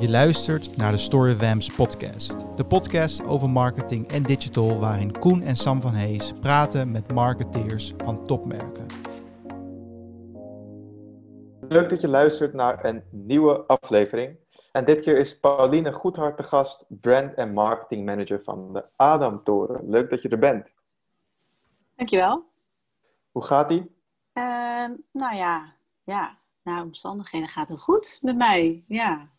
Je luistert naar de Storywams podcast. De podcast over marketing en digital waarin Koen en Sam van Hees praten met marketeers van topmerken. Leuk dat je luistert naar een nieuwe aflevering. En dit keer is Pauline Goedhart de gast, brand en marketing manager van de Adam Toren. Leuk dat je er bent. Dankjewel. Hoe gaat die? Uh, nou ja, ja, naar omstandigheden gaat het goed met mij. Ja,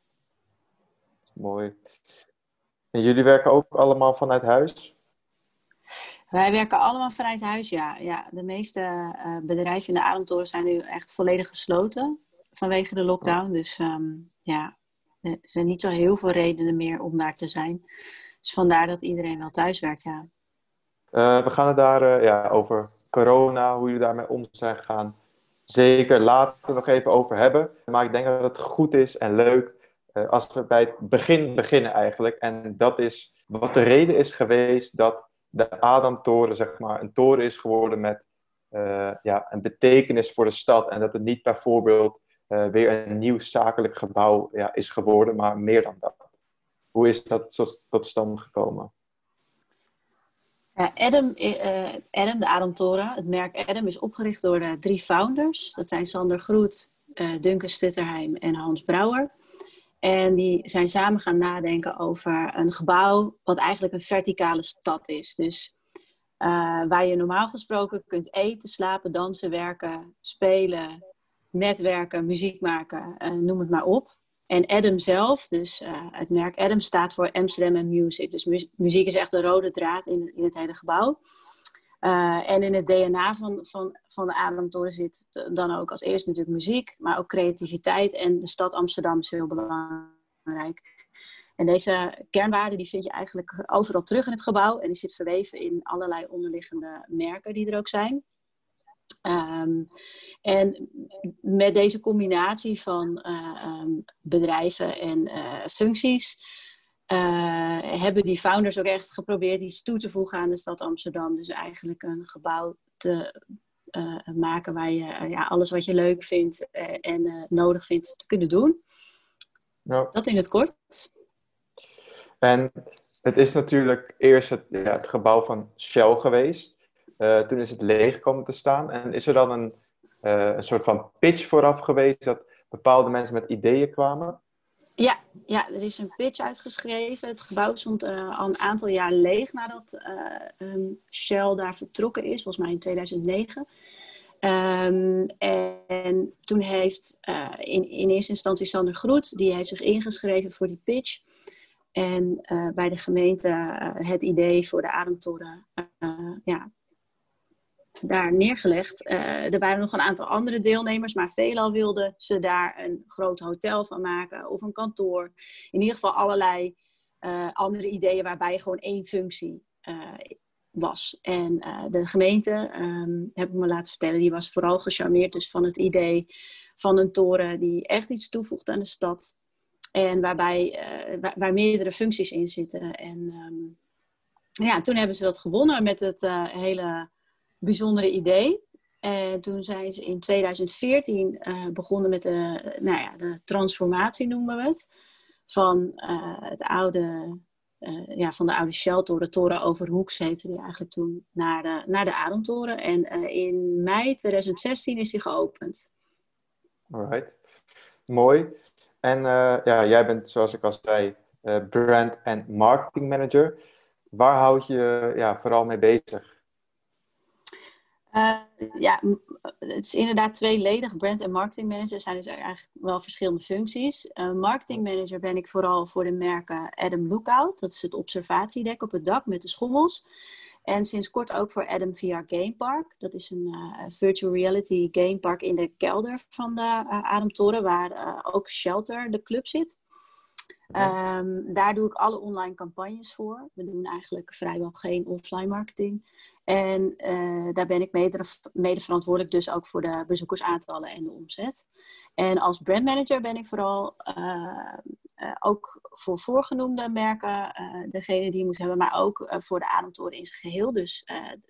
Mooi. En jullie werken ook allemaal vanuit huis? Wij werken allemaal vanuit huis, ja. ja de meeste uh, bedrijven in de Ademtoren zijn nu echt volledig gesloten vanwege de lockdown. Dus um, ja, er zijn niet zo heel veel redenen meer om daar te zijn. Dus vandaar dat iedereen wel thuis werkt, ja. Uh, we gaan het daar uh, ja, over corona, hoe jullie daarmee om zijn gegaan. Zeker later nog even over hebben. Maar ik denk dat het goed is en leuk uh, als we bij het begin beginnen eigenlijk. En dat is wat de reden is geweest dat de Adamtoren zeg maar, een toren is geworden met uh, ja, een betekenis voor de stad. En dat het niet bijvoorbeeld uh, weer een nieuw zakelijk gebouw ja, is geworden, maar meer dan dat. Hoe is dat tot stand gekomen? Ja, Adam, uh, Adam, de Adamtoren, het merk Adam, is opgericht door de drie founders. Dat zijn Sander Groet, Duncan Stutterheim en Hans Brouwer. En die zijn samen gaan nadenken over een gebouw wat eigenlijk een verticale stad is. Dus uh, waar je normaal gesproken kunt eten, slapen, dansen, werken, spelen, netwerken, muziek maken, uh, noem het maar op. En Adam zelf, dus uh, het merk Adam staat voor Amsterdam and Music. Dus mu muziek is echt de rode draad in, in het hele gebouw. Uh, en in het DNA van, van, van de Ademtoren zit dan ook als eerste natuurlijk muziek, maar ook creativiteit. En de stad Amsterdam is heel belangrijk. En deze kernwaarden die vind je eigenlijk overal terug in het gebouw. En die zit verweven in allerlei onderliggende merken die er ook zijn. Um, en met deze combinatie van uh, um, bedrijven en uh, functies uh, hebben die founders ook echt geprobeerd iets toe te voegen aan de stad Amsterdam. Dus eigenlijk een gebouw te uh, maken waar je uh, ja, alles wat je leuk vindt en nodig vindt te kunnen doen. Ja. Dat in het kort. En het is natuurlijk eerst het, ja, het gebouw van Shell geweest. toen is het leeg komen te staan. En is er dan een, een soort van pitch vooraf geweest dat bepaalde mensen met ideeën kwamen? Ja, ja, er is een pitch uitgeschreven. Het gebouw stond uh, al een aantal jaar leeg nadat uh, um, Shell daar vertrokken is, volgens mij in 2009. Um, en toen heeft uh, in, in eerste instantie Sander Groet, die heeft zich ingeschreven voor die pitch. En bij de gemeente het idee voor de ademtoren ja, daar neergelegd. Uh, er waren nog een aantal andere deelnemers, maar veelal wilden ze daar een groot hotel van maken of een kantoor. In ieder geval allerlei uh, andere ideeën waarbij gewoon één functie uh, was. En de gemeente, um, heb ik me laten vertellen, die was vooral gecharmeerd dus van het idee van een toren die echt iets toevoegt aan de stad. En waarbij, waar, waar, meerdere functies in zitten. En um, ja, toen hebben ze dat gewonnen met het hele bijzondere idee. En toen zijn ze in 2014 uh, begonnen met de, nou ja, de transformatie, noemen we het. Van, uh, het oude, ja, van de oude Shell-toren, Toren Overhoeks heette die eigenlijk toen, naar de, naar de Ademtoren. En in mei 2016 is die geopend. Alright, mooi. En ja, jij bent, zoals ik al zei, brand- en marketing manager. Waar houd je ja, vooral mee bezig? Uh, ja, het is inderdaad tweeledig. Brand en marketing manager zijn dus eigenlijk wel verschillende functies. Uh, marketing manager ben ik vooral voor de merken Adam Lookout. Dat is het observatiedek op het dak met de schommels. En sinds kort ook voor Adam VR Game Park. Dat is een uh, virtual reality game park in de kelder van de Ademtoren, waar ook Shelter, de club, zit. Um, daar doe ik alle online campagnes voor. We doen eigenlijk vrijwel geen offline marketing. En uh, daar ben ik mede, mede, verantwoordelijk dus ook voor de bezoekersaantallen en de omzet. En als brandmanager ben ik vooral uh, uh, ook voor voorgenoemde merken degene die moet hebben, maar ook voor de Ademtoren in zijn geheel. Dus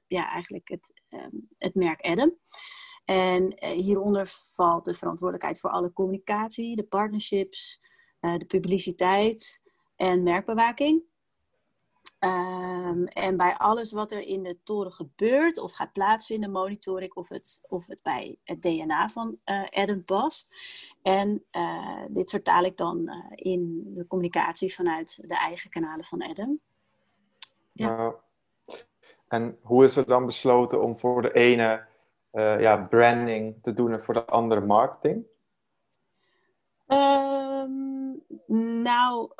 ja, eigenlijk het, um, het merk Adam. En hieronder valt de verantwoordelijkheid voor alle communicatie, de partnerships, de publiciteit en merkbewaking. Ehm, en bij alles wat er in de toren gebeurt of gaat plaatsvinden, monitor ik of het, of het bij het DNA van uh, Adam past. En uh, dit vertaal ik dan uh, in de communicatie vanuit de eigen kanalen van Adam. Ja. en hoe is er dan besloten om voor de ene ja, branding te doen en voor de andere marketing? Um, nou,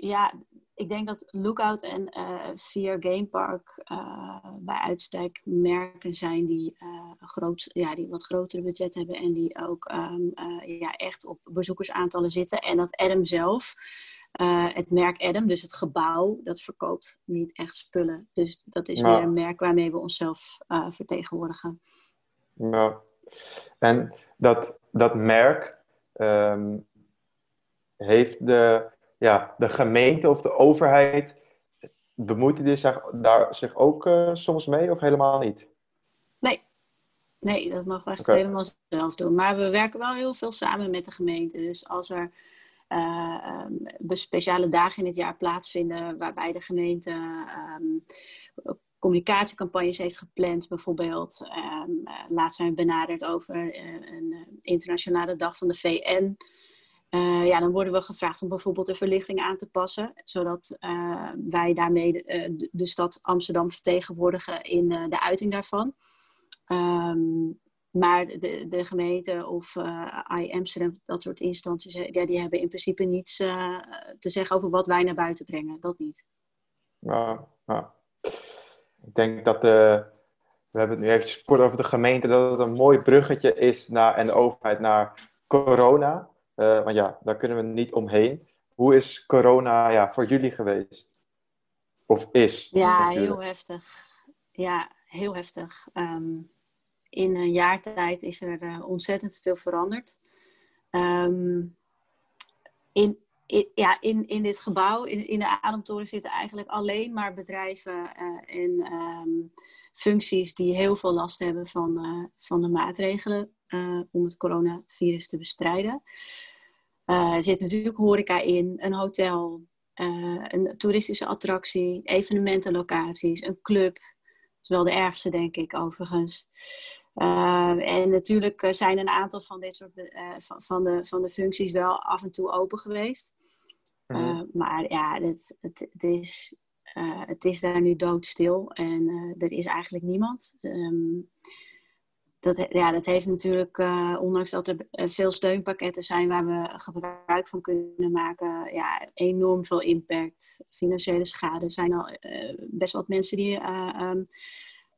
ja, ik denk dat Lookout en uh, Fear Game Park uh, bij uitstek merken zijn die, uh, groot, ja, die wat grotere budget hebben en die ook um, ja, echt op bezoekersaantallen zitten. En dat Adam zelf, het merk Adam, dus het gebouw, dat verkoopt niet echt spullen. Dus dat is weer een merk waarmee we onszelf vertegenwoordigen. Ja. En dat, dat merk um, heeft de ja, de gemeente of de overheid bemoeit die zich daar zich ook uh, soms mee of helemaal niet? Nee, nee dat mag we echt okay. helemaal zelf doen. Maar we werken wel heel veel samen met de gemeente. Dus als er uh, um, speciale dagen in het jaar plaatsvinden waarbij de gemeente um, communicatiecampagnes heeft gepland, bijvoorbeeld. Um, laatst zijn we benaderd over een internationale dag van de VN. Uh, ja, dan worden we gevraagd om bijvoorbeeld de verlichting aan te passen, zodat uh, wij daarmee de, eh, de, de, stad Amsterdam vertegenwoordigen in de uiting daarvan. Um, maar de, de gemeente of I Amsterdam, dat soort instanties, ja, die hebben in principe niets te zeggen over wat wij naar buiten brengen. Dat niet. Ja. Ik denk dat de, we hebben het nu eventjes kort over de gemeente, dat het een mooi bruggetje is naar, en de overheid naar corona. Uh, want ja, daar kunnen we niet omheen. Hoe is corona ja, voor jullie geweest? Of is? Ja, natuurlijk. heel heftig. Ja, heel heftig. Um, in een jaar tijd is er uh, ontzettend veel veranderd. Um, in, in, ja, in, in dit gebouw, in, in de Ademtoren, zitten eigenlijk alleen maar bedrijven uh, en um, functies die heel veel last hebben van, van de maatregelen uh, om het coronavirus te bestrijden. Uh, er zit natuurlijk horeca in, een hotel, uh, een toeristische attractie, evenementenlocaties, een club. Dat is wel de ergste, denk ik, overigens. En natuurlijk zijn een aantal van dit soort van, van, de, van de functies wel af en toe open geweest. Mm. maar ja, het, het, het is, het is daar nu doodstil en er is eigenlijk niemand. Um, dat, ja, dat heeft natuurlijk, uh, ondanks dat er eh, veel steunpakketten zijn waar we gebruik van kunnen maken, ja, enorm veel impact. Financiële schade. Zijn al uh, best wat mensen die, uh, um,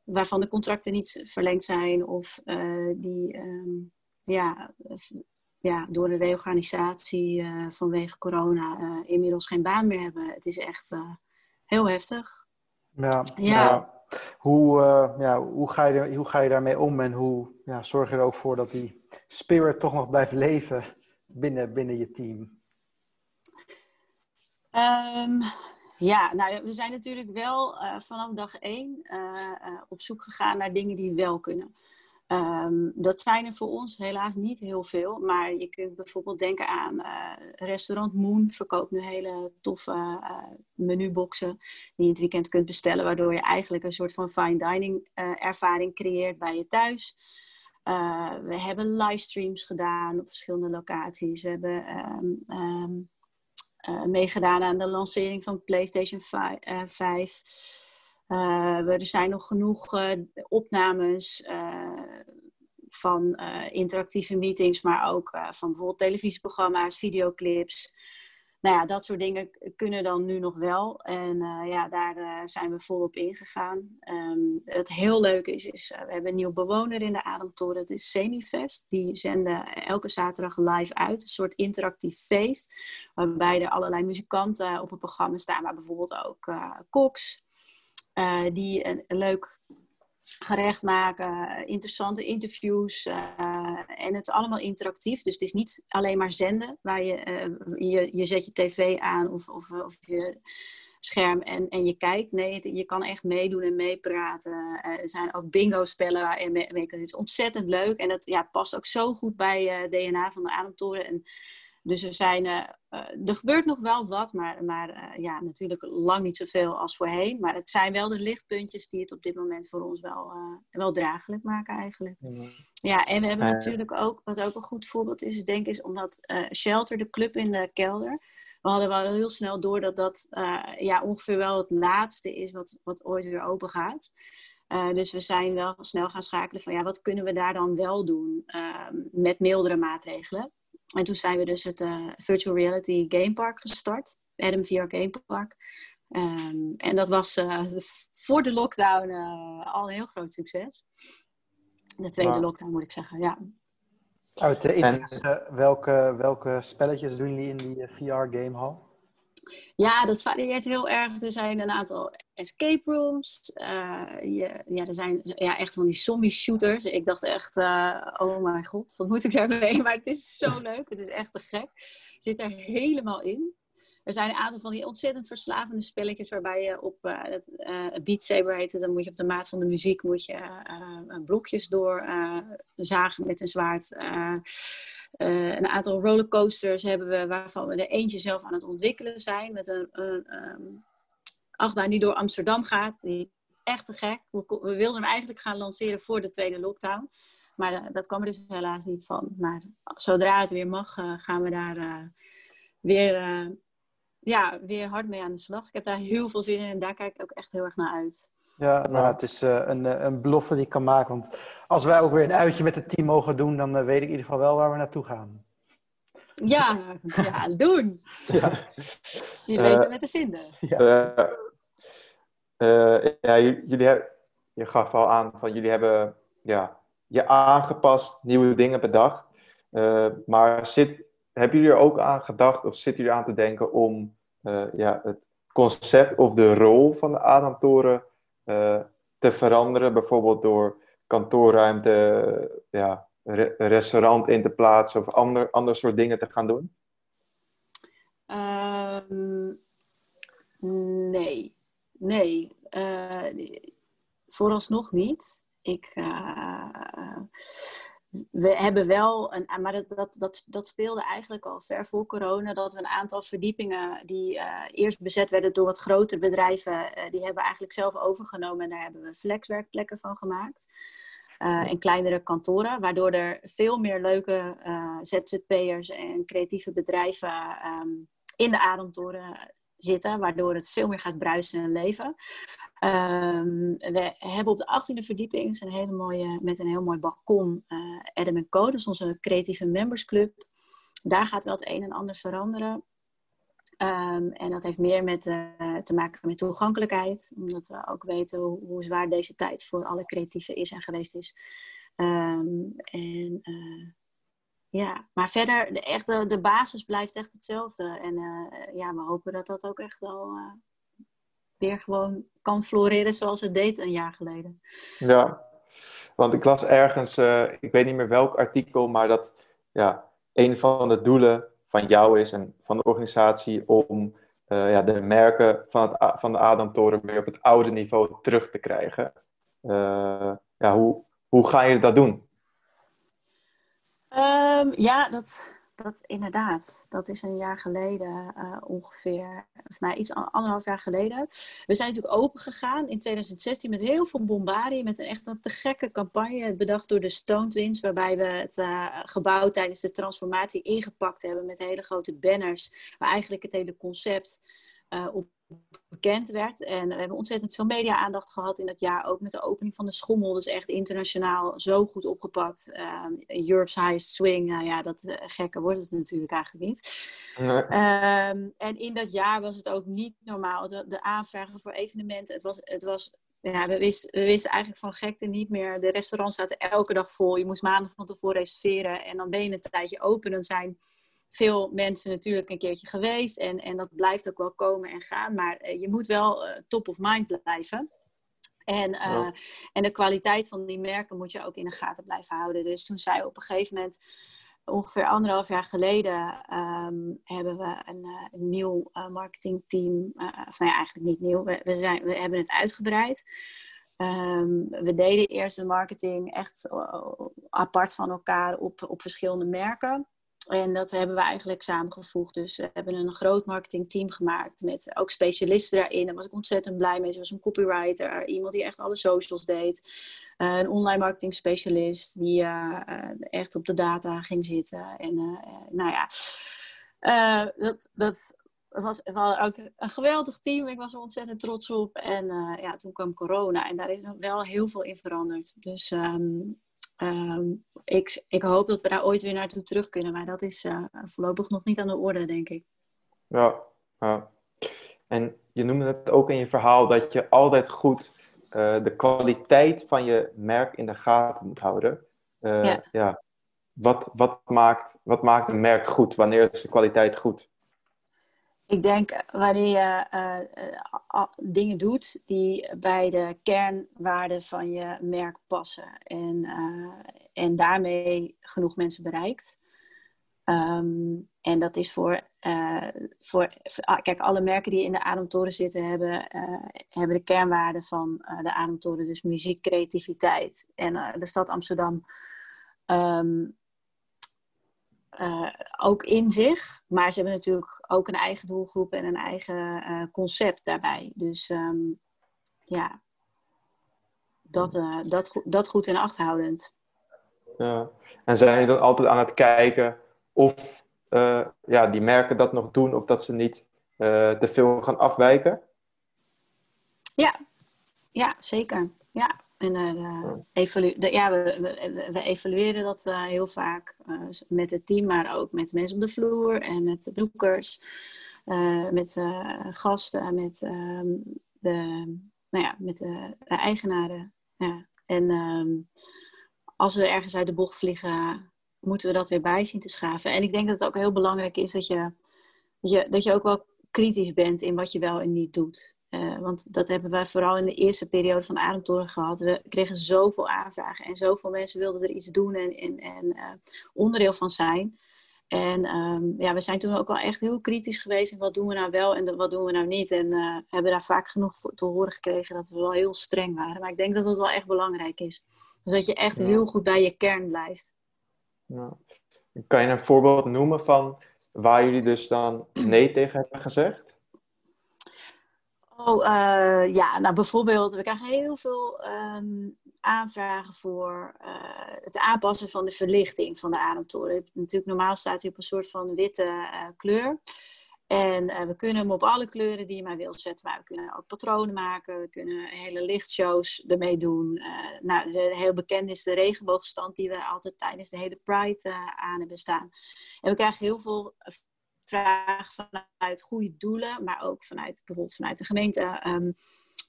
waarvan de contracten niet verlengd zijn of die um, ja, ja, door de reorganisatie vanwege corona inmiddels geen baan meer hebben. Het is echt heel heftig. ja. ja. ja. Hoe, uh, ja, hoe, ga je, hoe ga je daarmee om en hoe ja, zorg je er ook voor dat die spirit toch nog blijft leven binnen, binnen je team? Um, ja, nou, we zijn natuurlijk wel uh, vanaf dag één uh, op zoek gegaan naar dingen die wel kunnen. Um, dat zijn er voor ons helaas niet heel veel. Maar je kunt bijvoorbeeld denken aan uh, restaurant Moon. Verkoopt nu hele toffe uh, menuboxen die je het weekend kunt bestellen. Waardoor je eigenlijk een soort van fine dining uh, ervaring creëert bij je thuis. we hebben livestreams gedaan op verschillende locaties. We hebben um, um, meegedaan aan de lancering van PlayStation 5. Uh, er zijn nog genoeg uh, opnames uh, van interactieve meetings, maar ook van bijvoorbeeld televisieprogramma's, videoclips. Nou ja, dat soort dingen kunnen dan nu nog wel. En ja, daar zijn we volop ingegaan. Um, het heel leuke is, is we hebben een nieuw bewoner in de Ademtoren. Het is Semifest. Die zenden elke zaterdag live uit. Een soort interactief feest. Waarbij er allerlei muzikanten op het programma staan. Maar bijvoorbeeld ook koks. Uh, die een, leuk gerecht maken, interessante interviews. Uh, en het is allemaal interactief. Dus het is niet alleen maar zenden, waar je, uh, je, je zet je tv aan of, of, of je scherm en, en je kijkt. Nee, je kan echt meedoen en meepraten. er zijn ook bingo-spellen waar je mee. Het is ontzettend leuk en dat ja, past ook zo goed bij DNA van de Ademtoren. En Dus er, zijn, uh, er gebeurt nog wel wat, maar, maar ja, natuurlijk lang niet zoveel als voorheen. Maar het zijn wel de lichtpuntjes die het op dit moment voor ons wel, wel draaglijk maken eigenlijk. Ja, en we hebben natuurlijk ook, wat ook een goed voorbeeld is, denk ik, is omdat Shelter, de club in de kelder, we hadden wel heel snel door dat dat ja, ongeveer wel het laatste is wat, wat ooit weer open gaat. Uh, dus we zijn wel snel gaan schakelen van ja, wat kunnen we daar dan wel doen uh, met mildere maatregelen. En toen zijn we dus het uh, Virtual Reality Game Park gestart, Adam VR Game Park. Um, en dat was eh, voor de lockdown al een heel groot succes. De tweede lockdown moet ik zeggen, ja. Uit de interesse, welke, welke spelletjes doen jullie in die VR Game Hall? Ja, dat varieert heel erg. Er zijn een aantal escape rooms. Uh, je, ja, er zijn ja, echt van die zombie shooters. Ik dacht echt, uh, oh mijn god, wat moet ik daarmee? Maar het is zo leuk. Het is echt te gek. Zit er helemaal in. Er zijn een aantal van die ontzettend verslavende spelletjes waarbij je op uh, het, Beat Saber heet het, dan moet je op de maat van de muziek moet je blokjes door zagen met een zwaard. Uh, een aantal rollercoasters hebben we, waarvan we er eentje zelf aan het ontwikkelen zijn. Met een, een um, achtbaan die door Amsterdam gaat. Die echt te gek. We, wilden hem eigenlijk gaan lanceren voor de tweede lockdown. Maar dat kwam er dus helaas niet van. Maar zodra het weer mag, uh, gaan we daar weer, ja, weer hard mee aan de slag. Ik heb daar heel veel zin in en daar kijk ik ook echt heel erg naar uit. Ja, nou, het is uh, een, eh, een belofte die ik kan maken. Want als wij ook weer een uitje met het team mogen doen, dan uh, weet ik in ieder geval wel waar we naartoe gaan. Ja, ja doen. Ja. Je weet er met te vinden. Ja, ja jullie hebben, je gaf al aan van jullie hebben ja, je aangepast, nieuwe dingen bedacht. maar zit, hebben jullie er ook aan gedacht of zitten jullie aan te denken om ja, het concept of de rol van de Adamtoren te veranderen. Bijvoorbeeld door kantoorruimte, ja, re restaurant in te plaatsen of ander, ander soort dingen te gaan doen? Um, nee, nee. Uh, vooralsnog niet. Ik, uh, we hebben wel, een, maar dat, dat, dat, dat speelde eigenlijk al ver voor corona, dat we een aantal verdiepingen die uh, eerst bezet werden door wat grotere bedrijven, uh, die hebben we eigenlijk zelf overgenomen en daar hebben we flexwerkplekken van gemaakt. Uh, en kleinere kantoren, waardoor er veel meer leuke ZZP'ers en creatieve bedrijven um, in de Ademtoren zitten, waardoor het veel meer gaat bruisen en leven. Um, we hebben op de 18e verdieping een hele mooie, met een heel mooi balkon uh, Adam Co. Dat is onze creatieve membersclub. Daar gaat wel het een en ander veranderen. Um, en dat heeft meer met, uh, te maken met toegankelijkheid. Omdat we ook weten hoe, zwaar deze tijd voor alle creatieven is en geweest is. Um, en uh, ja, maar verder, de, echte, de basis blijft echt hetzelfde. En ja, we hopen dat dat ook echt wel weer gewoon kan floreren zoals het deed een jaar geleden. Ja, want ik las ergens, uh, ik weet niet meer welk artikel, maar dat ja, een van de doelen van jou is en van de organisatie om ja, de merken van, het, van de Adamtoren weer op het oude niveau terug te krijgen. Ja, hoe, hoe ga je dat doen? Um, ja, dat, dat inderdaad, dat is een jaar geleden uh, ongeveer, of nou iets anderhalf jaar geleden. We zijn natuurlijk open gegaan in 2016 met heel veel bombardie, met een echt een te gekke campagne, bedacht door de Stone Twins, waarbij we het uh, gebouw tijdens de transformatie ingepakt hebben met hele grote banners, waar eigenlijk het hele concept uh, op bekend werd. En we hebben ontzettend veel media-aandacht gehad in dat jaar. Ook met de opening van de Schommel. Dus echt internationaal zo goed opgepakt. Um, Europe's Highest Swing. Nou ja, dat uh, gekker wordt het natuurlijk eigenlijk niet. Um, en in dat jaar was het ook niet normaal. De, de aanvragen voor evenementen. Het was... Het was ja, we wisten, we wisten eigenlijk van gekte niet meer. De restaurants zaten elke dag vol. Je moest maandag van tevoren reserveren. En dan ben je een tijdje open. Dan zijn veel mensen natuurlijk een keertje geweest. En, en dat blijft ook wel komen en gaan. Maar uh, je moet wel uh, top of mind blijven. En, uh, ja. en de kwaliteit van die merken moet je ook in de gaten blijven houden. Dus toen zei op een gegeven moment, ongeveer anderhalf jaar geleden, um, hebben we een, een nieuw marketingteam. of nou ja, eigenlijk niet nieuw. We, we, zijn, we hebben het uitgebreid. Um, we deden eerst de marketing echt apart van elkaar op, op verschillende merken. En dat hebben we eigenlijk samengevoegd. Dus we hebben een groot marketingteam gemaakt met ook specialisten daarin. Daar was ik ontzettend blij mee. Ze was een copywriter, iemand die echt alle socials deed. Uh, een online marketing specialist die uh, echt op de data ging zitten. En nou ja, dat, dat was, ook een geweldig team. Ik was er ontzettend trots op. En ja, toen kwam corona en daar is wel heel veel in veranderd. Dus um, Ehm, ik, ik hoop dat we daar ooit weer naartoe terug kunnen, maar dat is uh, voorlopig nog niet aan de orde, denk ik. Ja, ja. En je noemde het ook in je verhaal dat je altijd goed uh, de kwaliteit van je merk in de gaten moet houden. Uh, ja. ja. Wat, wat, maakt, wat maakt een merk goed? Wanneer is de kwaliteit goed? Ik denk wanneer je uh, dingen doet die bij de kernwaarden van je merk passen en, uh, en daarmee genoeg mensen bereikt. Um, en dat is voor, voor, ah, kijk, alle merken die in de Ademtoren zitten hebben, hebben de kernwaarden van de Ademtoren, dus muziek, creativiteit. En de stad Amsterdam um, uh, ook in zich. Maar ze hebben natuurlijk ook een eigen doelgroep en een eigen uh, concept daarbij. Dus um, ja, dat, uh, dat, dat goed in acht houdend. Ja. En zijn jullie dan altijd aan het kijken of ja, die merken dat nog doen of dat ze niet te veel gaan afwijken? Ja, ja zeker. Ja, en uh, evolu ja, we, we, we, evalueren dat uh, heel vaak uh, met het team, maar ook met mensen op de vloer en met bezoekers, met gasten, met, ehm, de, nou ja, met de, de eigenaren. Ja. En um, als we ergens uit de bocht vliegen, moeten we dat weer bij zien te schaven. En ik denk dat het ook heel belangrijk is dat je, dat je, dat je ook wel kritisch bent in wat je wel en niet doet. Uh, want dat hebben wij vooral in de eerste periode van de Ademtoren gehad. We kregen zoveel aanvragen en zoveel mensen wilden er iets doen en, en, en uh, onderdeel van zijn. En um, ja, we zijn toen ook wel echt heel kritisch geweest in wat doen we nou wel en wat doen we nou niet. En uh, hebben daar vaak genoeg te horen gekregen dat we wel heel streng waren. Maar ik denk dat dat wel echt belangrijk is. Dus dat je echt ja. heel goed bij je kern blijft. Ja. Kan je een voorbeeld noemen van waar jullie dus dan nee tegen hebben gezegd? Oh, ja, nou bijvoorbeeld, we krijgen heel veel um, aanvragen voor uh, het aanpassen van de verlichting van de ademtoren. Natuurlijk, normaal staat hij op een soort van witte uh, kleur. En we kunnen hem op alle kleuren die je maar wilt zetten. Maar we kunnen ook patronen maken. We kunnen hele lichtshows ermee doen. nou, heel bekend is de regenboogstand die we altijd tijdens de hele Pride aan hebben staan. En we krijgen heel veel vraag vanuit goede doelen, maar ook vanuit bijvoorbeeld vanuit de gemeente, um,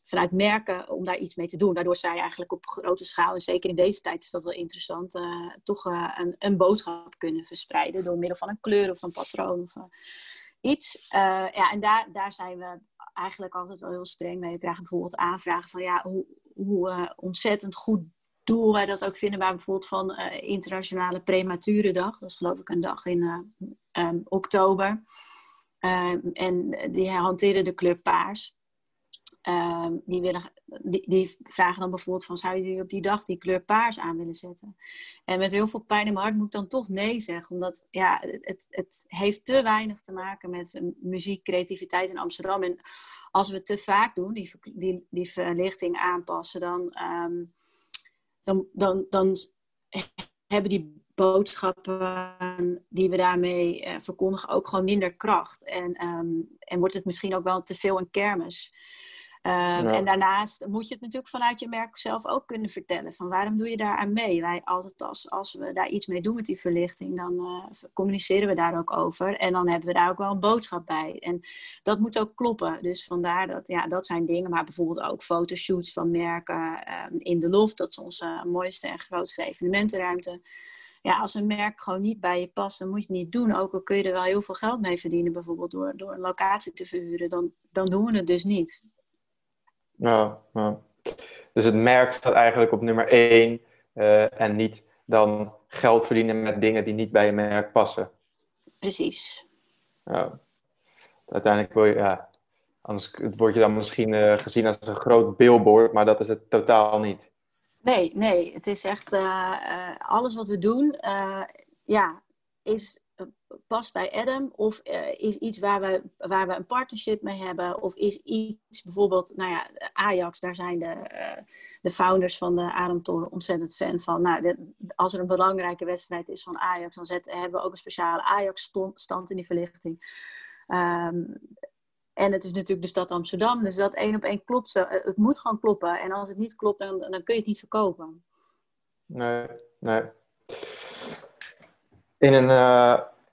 vanuit merken om daar iets mee te doen. Waardoor zij eigenlijk op grote schaal, en zeker in deze tijd is dat wel interessant, uh, toch uh, een, een, boodschap kunnen verspreiden door middel van een kleur of een patroon of uh, iets. ja, en daar, daar zijn we eigenlijk altijd wel heel streng mee. We krijgen bijvoorbeeld aanvragen van ja, hoe, hoe ontzettend goed doel wij dat ook vinden, maar bijvoorbeeld van uh, Internationale Prematurendag. Dat is geloof ik een dag in uh, um, oktober. Um, en die hanteren de kleur paars. Um, die, willen, die, die, vragen dan bijvoorbeeld van, zou je op die dag die kleur paars aan willen zetten? En met heel veel pijn in mijn hart moet ik dan toch nee zeggen. Omdat ja, het, het heeft te weinig te maken met muziek, creativiteit in Amsterdam. En als we het te vaak doen, die, die, die verlichting aanpassen, dan dan, dan, dan hebben die boodschappen die we daarmee uh, verkondigen ook gewoon minder kracht. En, um, en wordt het misschien ook wel te veel een kermis. Um, ja. En daarnaast moet je het natuurlijk vanuit je merk zelf ook kunnen vertellen. Van waarom doe je daar aan mee? Wij altijd als, als we daar iets mee doen met die verlichting, dan uh, communiceren we daar ook over. En dan hebben we daar ook wel een boodschap bij. En dat moet ook kloppen. Dus vandaar dat, ja, dat zijn dingen. Maar bijvoorbeeld ook fotoshoots van merken um, in de loft. Dat is onze mooiste en grootste evenementenruimte. Ja, als een merk gewoon niet bij je past, dan moet je het niet doen. Ook al kun je er wel heel veel geld mee verdienen, bijvoorbeeld door, door een locatie te verhuren. Dan, dan doen we het dus niet. Ja, ja. Dus het merk staat eigenlijk op nummer één uh, en niet dan geld verdienen met dingen die niet bij je merk passen. Precies. Ja. Uiteindelijk wil je, ja, anders word je dan misschien uh, gezien als een groot billboard, maar dat is het totaal niet. Nee, nee, het is echt uh, alles wat we doen, ja, is past bij Adam? Of is iets waar we, waar we een partnership mee hebben? Of is iets bijvoorbeeld, nou ja, Ajax, daar zijn de, de founders van de Ademtoren ontzettend fan van. Nou, als er een belangrijke wedstrijd is van Ajax, dan zet, hebben we ook een speciale Ajax-stand in die verlichting. Ehm, en het is natuurlijk de stad Amsterdam, dus dat één op één klopt. Het moet gewoon kloppen. En als het niet klopt, dan, dan kun je het niet verkopen. Nee, nee. In een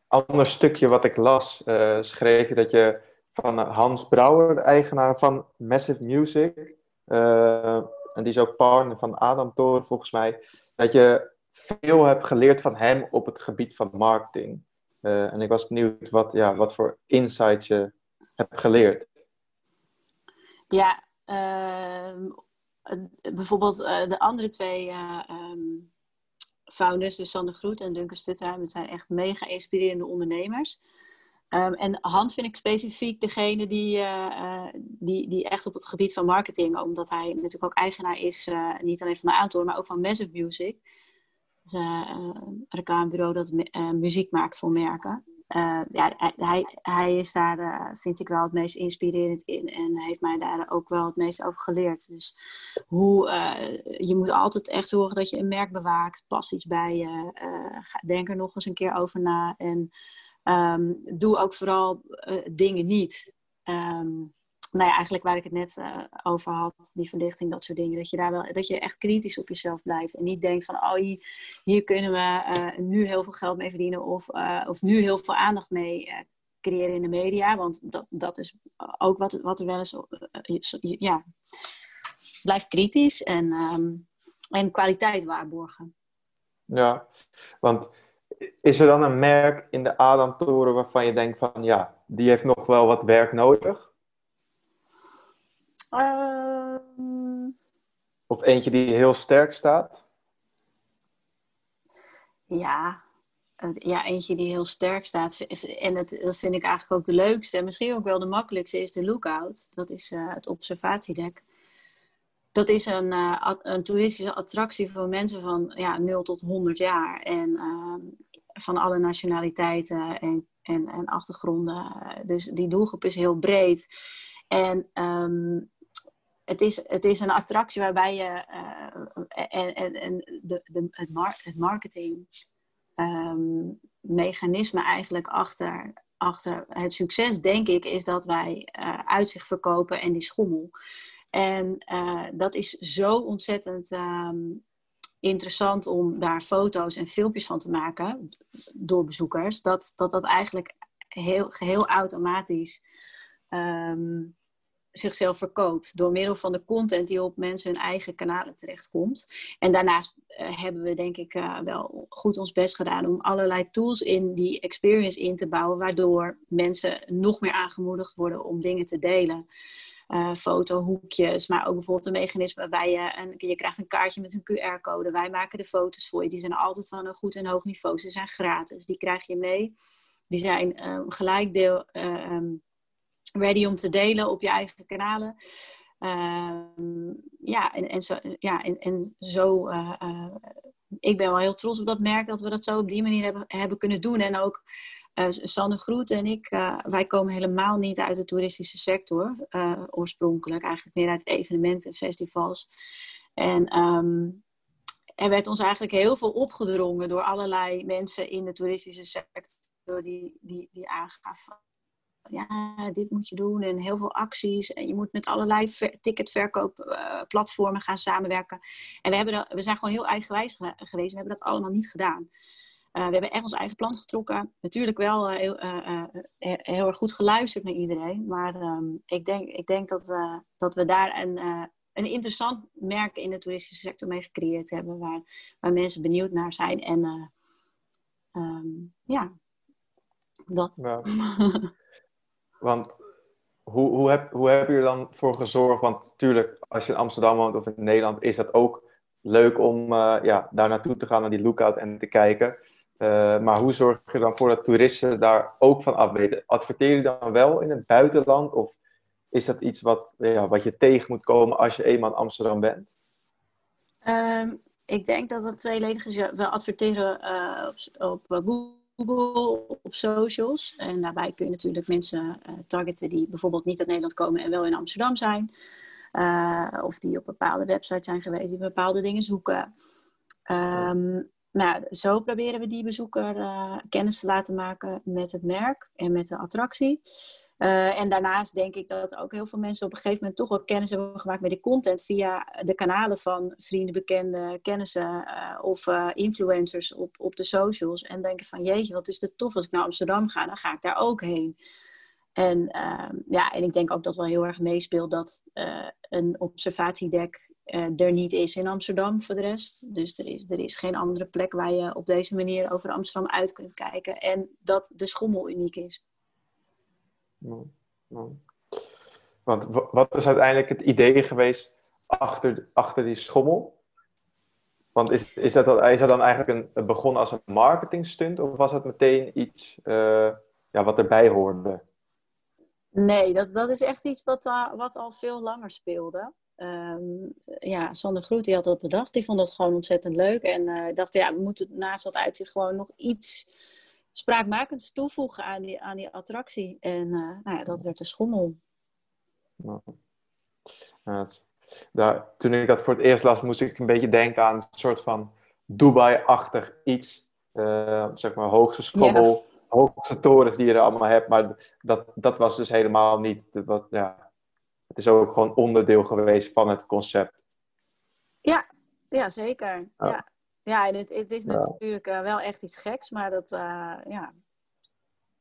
ander stukje wat ik las, uh, schreef je dat je van Hans Brouwer, eigenaar van Massive Music, uh, en die is ook partner van Adam Toren volgens mij, dat je veel hebt geleerd van hem op het gebied van marketing. en ik was benieuwd wat, ja, wat voor insight je hebt geleerd. Ja, ehm, bijvoorbeeld de andere twee um, founders, dus Sander Groet en Duncan Stutterheim, dat zijn echt mega inspirerende ondernemers. Um, en Hans vind ik specifiek degene die, uh, die, die echt op het gebied van marketing, omdat hij natuurlijk ook eigenaar is, uh, niet alleen van de Aantoor, maar ook van Massive Music. Een reclamebureau dat muziek maakt voor merken. Uh, ja, hij, hij is daar, uh, vind ik wel, het meest inspirerend in. En heeft mij daar ook wel het meest over geleerd. Dus hoe, uh, je moet altijd echt zorgen dat je een merk bewaakt. Pas iets bij je. denk er nog eens een keer over na. En um, doe ook vooral dingen niet. Um, nou ja, eigenlijk waar ik het net uh, over had, die verlichting, dat soort dingen. Dat je daar wel, dat je echt kritisch op jezelf blijft. En niet denkt van, oh, hier, kunnen we uh, nu heel veel geld mee verdienen. Of, uh, of nu heel veel aandacht mee creëren in de media. Want dat, dat is ook wat, wat er wel eens, ja, blijf kritisch en, um, en kwaliteit waarborgen. Ja, want is er dan een merk in de Adamtoren waarvan je denkt van, ja, die heeft nog wel wat werk nodig? Ehm. Of eentje die heel sterk staat? Ja, ja, eentje die heel sterk staat. En het, dat vind ik eigenlijk ook de leukste. En misschien ook wel de makkelijkste is de Lookout. Dat is uh, het observatiedek. Dat is een, uh, een toeristische attractie voor mensen van ja, 0 tot 100 jaar. En uh, van alle nationaliteiten en, en, en achtergronden. Dus die doelgroep is heel breed. En um, het is, het is een attractie waarbij je uh, en, en, en de, de, het, mar het marketing um, mechanisme eigenlijk achter, achter het succes, denk ik, is dat wij uh, uitzicht verkopen en die schommel. En dat is zo ontzettend um, interessant om daar foto's en filmpjes van te maken door bezoekers, dat dat, dat eigenlijk heel, geheel automatisch um, zichzelf verkoopt door middel van de content die op mensen hun eigen kanalen terechtkomt. En daarnaast uh, hebben we denk ik uh, wel goed ons best gedaan om allerlei tools in die experience in te bouwen, waardoor mensen nog meer aangemoedigd worden om dingen te delen. Uh, fotohoekjes, maar ook bijvoorbeeld een mechanisme waarbij je, een, je krijgt een kaartje met een QR-code. Wij maken de foto's voor je. Die zijn altijd van een goed en hoog niveau. Ze zijn gratis. Die krijg je mee. Die zijn gelijk deel, um, ready om te delen op je eigen kanalen. Uh, ja, en, en zo, ja, en, en zo uh, uh, ik ben wel heel trots op dat merk dat we dat zo op die manier hebben, hebben kunnen doen. En ook uh, Sanne Groet en ik, wij komen helemaal niet uit de toeristische sector oorspronkelijk. Eigenlijk meer uit evenementen, festivals. En um, er werd ons eigenlijk heel veel opgedrongen door allerlei mensen in de toeristische sector die, die, die aangaven ja, dit moet je doen en heel veel acties. En je moet met allerlei ticketverkoopplatformen gaan samenwerken. En we, hebben dat, we zijn gewoon heel eigenwijs geweest. We hebben dat allemaal niet gedaan. Uh, we hebben echt ons eigen plan getrokken. Natuurlijk wel uh, heel, heel, erg goed geluisterd naar iedereen. Maar um, ik, denk, ik denk dat, dat we daar een, een interessant merk in de toeristische sector mee gecreëerd hebben. Waar, waar mensen benieuwd naar zijn. En um, ja, dat. Want hoe, hoe, heb, hoe heb je er dan voor gezorgd? Want natuurlijk, als je in Amsterdam woont of in Nederland, is dat ook leuk om uh, ja, daar naartoe te gaan, naar die lookout en te kijken. Uh, maar hoe zorg je dan voor dat toeristen daar ook van afweten? Adverteer je dan wel in het buitenland? Of is dat iets wat, ja, wat je tegen moet komen als je eenmaal in Amsterdam bent? Um, ik denk dat dat tweeledig is. We adverteren uh, op, op Google Google, op socials. En daarbij kun je natuurlijk mensen uh, targeten die bijvoorbeeld niet uit Nederland komen en wel in Amsterdam zijn. Uh, of die op bepaalde websites zijn geweest, die bepaalde dingen zoeken. Um, nou, zo proberen we die bezoeker uh, kennis te laten maken met het merk en met de attractie. Uh, en daarnaast denk ik dat ook heel veel mensen op een gegeven moment toch wel kennis hebben gemaakt met de content via de kanalen van vrienden, bekenden, kennissen uh, of influencers op, op de socials. En denken van jeetje, wat is het tof als ik naar Amsterdam ga, dan ga ik daar ook heen. En, ehm, ja, en ik denk ook dat wel heel erg meespeelt dat een observatiedek er niet is in Amsterdam voor de rest. Dus er is, er is geen andere plek waar je op deze manier over Amsterdam uit kunt kijken. En dat de schommel uniek is. Want wat is uiteindelijk het idee geweest achter, achter die schommel? Want is, is, dat, is dat dan eigenlijk een, begonnen als een marketingstunt? Of was het meteen iets uh, ja, wat erbij hoorde? Nee, dat, dat is echt iets wat, wat al veel langer speelde. Um, ja, Sander Groet die had dat bedacht. Die vond dat gewoon ontzettend leuk. En uh, dacht, ja, we moeten naast dat uitzicht gewoon nog iets spraakmakends toevoegen aan die, aan die attractie. En uh, nou ja, dat werd de schommel. Ja, daar, toen ik dat voor het eerst las, moest ik een beetje denken aan een soort van Dubai-achtig iets. Uh, zeg maar hoogste schommel, ja. hoogste torens die je er allemaal hebt. Maar dat, dat was dus helemaal niet. Dat ja, het is ook gewoon onderdeel geweest van het concept. Ja, ja zeker. Ja. Ja. en het, het is natuurlijk uh, wel echt iets geks, maar dat, uh, ja,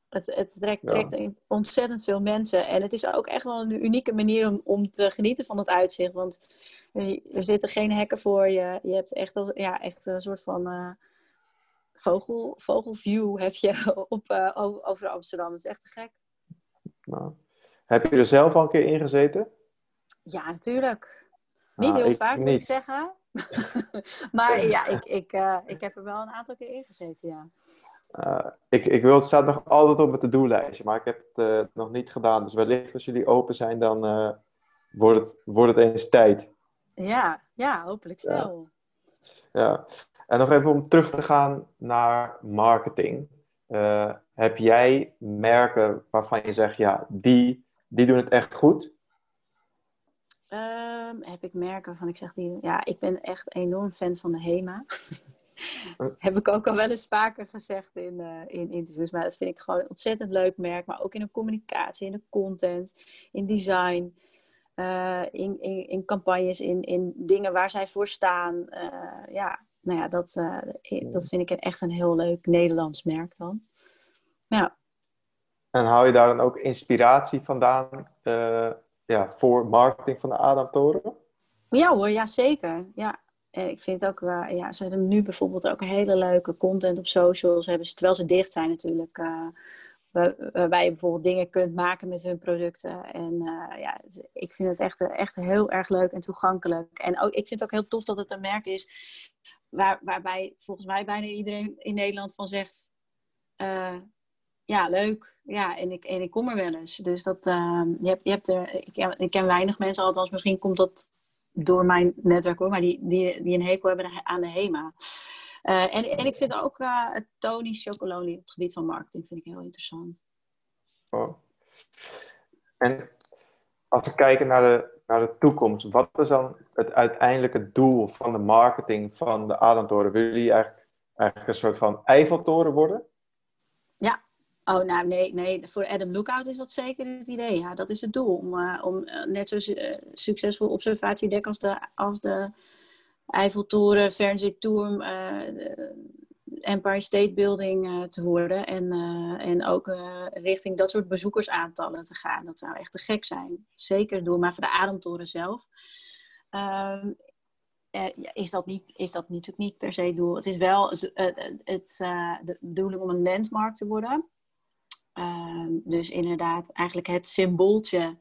het, het trekt, trekt ontzettend veel mensen. En het is ook echt wel een unieke manier om, om te genieten van het uitzicht. Want er zitten geen hekken voor je. Je hebt echt, ja, echt een soort van uh, vogel, vogelview heb je op, over Amsterdam. Dat is echt te gek. Nou, heb je er zelf al een keer in gezeten? Ja, natuurlijk. Niet nou, heel vaak, moet ik zeggen. Maar ja, ik, ik, uh, ik heb er wel een aantal keer in gezeten, ja. Uh, ik, ik wil, het staat nog altijd op het to-do-lijstje, maar ik heb het uh, nog niet gedaan. Dus wellicht als jullie open zijn, dan wordt, het, wordt het eens tijd. Ja, ja hopelijk snel. Ja. ja. En nog even om terug te gaan naar marketing. heb jij merken waarvan je zegt, ja, die die doen het echt goed? Um, heb ik merken waarvan ik zeg, die, ja, ik ben echt enorm fan van de HEMA. heb ik ook al wel eens vaker gezegd in, uh, in interviews. Maar dat vind ik gewoon een ontzettend leuk merk. Maar ook in de communicatie, in de content, in design. Uh, in, in, in, campagnes, in, in dingen waar zij voor staan. Uh, ja, nou ja, dat, dat vind ik echt een heel leuk Nederlands merk dan. Ja. En haal je daar dan ook inspiratie vandaan ja, voor marketing van de Adamtoren? Ja hoor, ja zeker. Ja. Ik vind ook, uh, ja, ze hebben nu bijvoorbeeld ook hele leuke content op socials. Hebben ze, terwijl ze dicht zijn natuurlijk. Uh, waarbij je bijvoorbeeld dingen kunt maken met hun producten. En ja, ik vind het echt, echt heel erg leuk en toegankelijk. En ook, ik vind het ook heel tof dat het een merk is waar, waarbij volgens mij bijna iedereen in Nederland van zegt ja, leuk. Ja, en ik, en ik kom er wel eens. Dus dat, uh, je hebt, je hebt er, ik, ik ken weinig mensen, althans misschien komt dat door mijn netwerk hoor, maar die, die, die een hekel hebben aan de HEMA. Uh, en, en ik vind ook uh, Tony Chocolonely op het gebied van marketing vind ik heel interessant. Oh. En als we kijken naar de, naar de toekomst, wat is dan het uiteindelijke doel van de marketing van de Ademtoren? Willen jullie eigenlijk, eigenlijk een soort van Eiffeltoren worden? Oh, nou nee, nee, voor Adam Lookout is dat zeker het idee. Ja, dat is het doel. Om, uh, om uh, net zo uh, succesvol observatiedek als de, als de Eiffeltoren, Fernsehturm, Empire State Building te worden. En, en ook richting dat soort bezoekersaantallen te gaan. Dat zou echt te gek zijn. Zeker doel. Maar voor de Ademtoren zelf ehm, is, dat niet, is dat natuurlijk niet per se doel. Het is wel het, het, het de bedoeling om een landmark te worden. Ehm, dus inderdaad, eigenlijk het symbooltje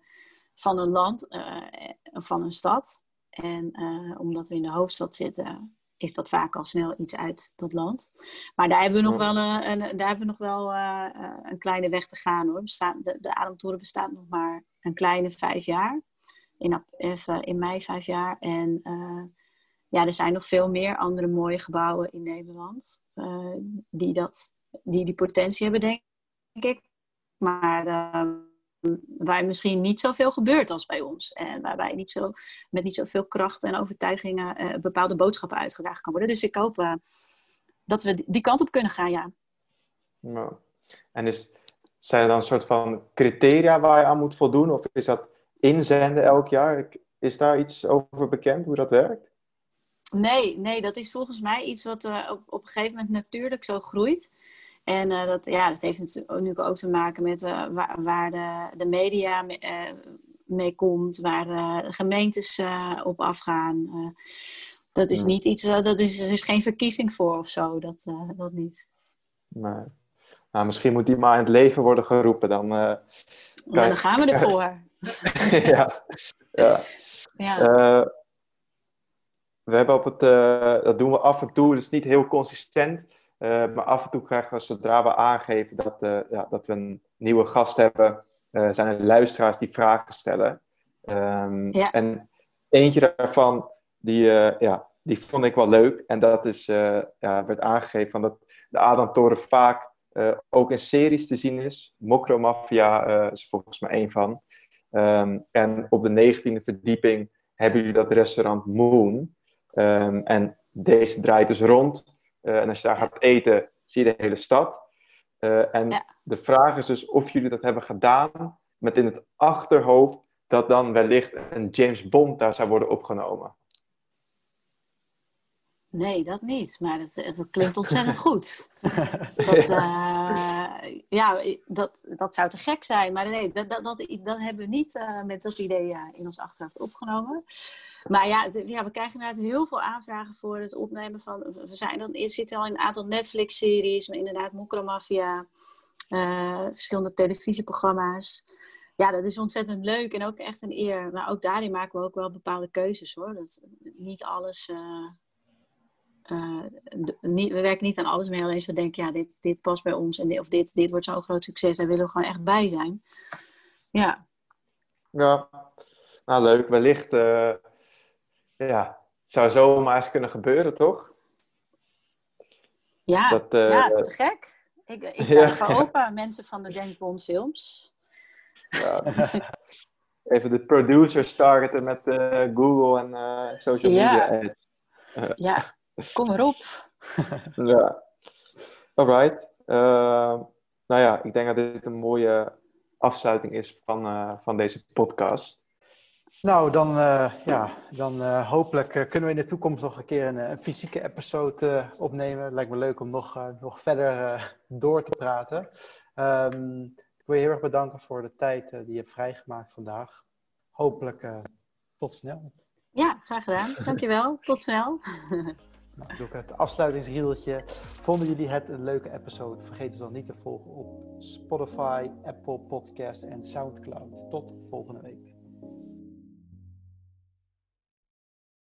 van een land, uh, van een stad. En uh, omdat we in de hoofdstad zitten, is dat vaak al snel iets uit dat land. Maar daar hebben we nog wel, een, een daar hebben we nog wel uh, een kleine weg te gaan hoor. De, de Ademtoren bestaat nog maar een kleine vijf jaar. In, even, in mei vijf jaar. En ja, er zijn nog veel meer andere mooie gebouwen in Nederland die dat die die potentie hebben, denk ik. Maar uh, waar misschien niet zoveel gebeurt als bij ons. En waarbij niet zo, met niet zoveel kracht en overtuigingen uh, bepaalde boodschappen uitgedragen kan worden. Dus ik hoop uh, dat we die kant op kunnen gaan, ja. Nou, en is, zijn er dan een soort van criteria waar je aan moet voldoen? Of is dat inzenden elk jaar? Is daar iets over bekend, hoe dat werkt? Nee, nee, dat is volgens mij iets wat uh, op, op een gegeven moment natuurlijk zo groeit. En uh, dat, ja, dat heeft natuurlijk ook te maken met uh, waar, waar, de, de media mee, mee komt, waar de gemeentes op afgaan. dat is niet iets, dat is, er is geen verkiezing voor of zo, dat, dat niet. Nee. Nou, misschien moet die maar in het leven worden geroepen. Dan, ja, dan gaan we ervoor. ja, ja. ja we hebben op het, dat doen we af en toe, dat is niet heel consistent. Uh, maar af en toe krijgen we, zodra we aangeven dat, uh, ja, dat we een nieuwe gast hebben, zijn er luisteraars die vragen stellen. Um, ja. En eentje daarvan, die, ja, die vond ik wel leuk. En dat is, ja, werd aangegeven van dat de Adam-toren vaak ook in series te zien is. Mokromafia is er volgens mij één van. Um, en op de 19e verdieping hebben jullie dat restaurant Moon. Um, en deze draait dus rond. Uh, en als je daar gaat eten, zie je de hele stad. Uh, en ja. de vraag is dus of jullie dat hebben gedaan met in het achterhoofd dat dan wellicht een James Bond daar zou worden opgenomen. Nee, dat niet. Maar het, het klinkt ontzettend goed. Dat, uh, ja, dat, dat zou te gek zijn. Maar nee, dat, dat, dat, dat hebben we niet uh, met dat idee uh, in ons achterhoofd opgenomen. Maar ja, de, ja, we krijgen inderdaad heel veel aanvragen voor het opnemen van... We zijn dan, er zitten al in een aantal Netflix-series, maar inderdaad Mokromafia, verschillende televisieprogramma's. Ja, dat is ontzettend leuk en ook echt een eer. Maar ook daarin maken we ook wel bepaalde keuzes hoor. Dat niet alles uh, niet, we werken niet aan alles meer. Alleen we denken, ja, dit, dit past bij ons. En dit, of dit, dit wordt zo'n groot succes. Daar willen we gewoon echt bij zijn. Ja. Ja, nou leuk. Wellicht, uh, ja, het zou zomaar eens kunnen gebeuren, toch? Ja, dat, uh, ja te gek. Ik, ik ja. open, mensen van de James Bond films. Ja. Even de producers targeten met Google en social media ads. ja, Kom erop. ja. Alright. Uh, nou ja, ik denk dat dit een mooie afsluiting is van, uh, van deze podcast. Nou, dan, uh, ja, dan hopelijk kunnen we in de toekomst nog een keer een, een fysieke episode opnemen. Lijkt me leuk om nog, nog verder door te praten. Um, ik wil je heel erg bedanken voor de tijd die je hebt vrijgemaakt vandaag. Hopelijk tot snel. Ja, graag gedaan. Dankjewel. Tot snel. Nou, doe ik het afsluitingsrieltje. Vonden jullie het een leuke episode? Vergeet het dan niet te volgen op Spotify, Apple Podcast en Soundcloud. Tot volgende week.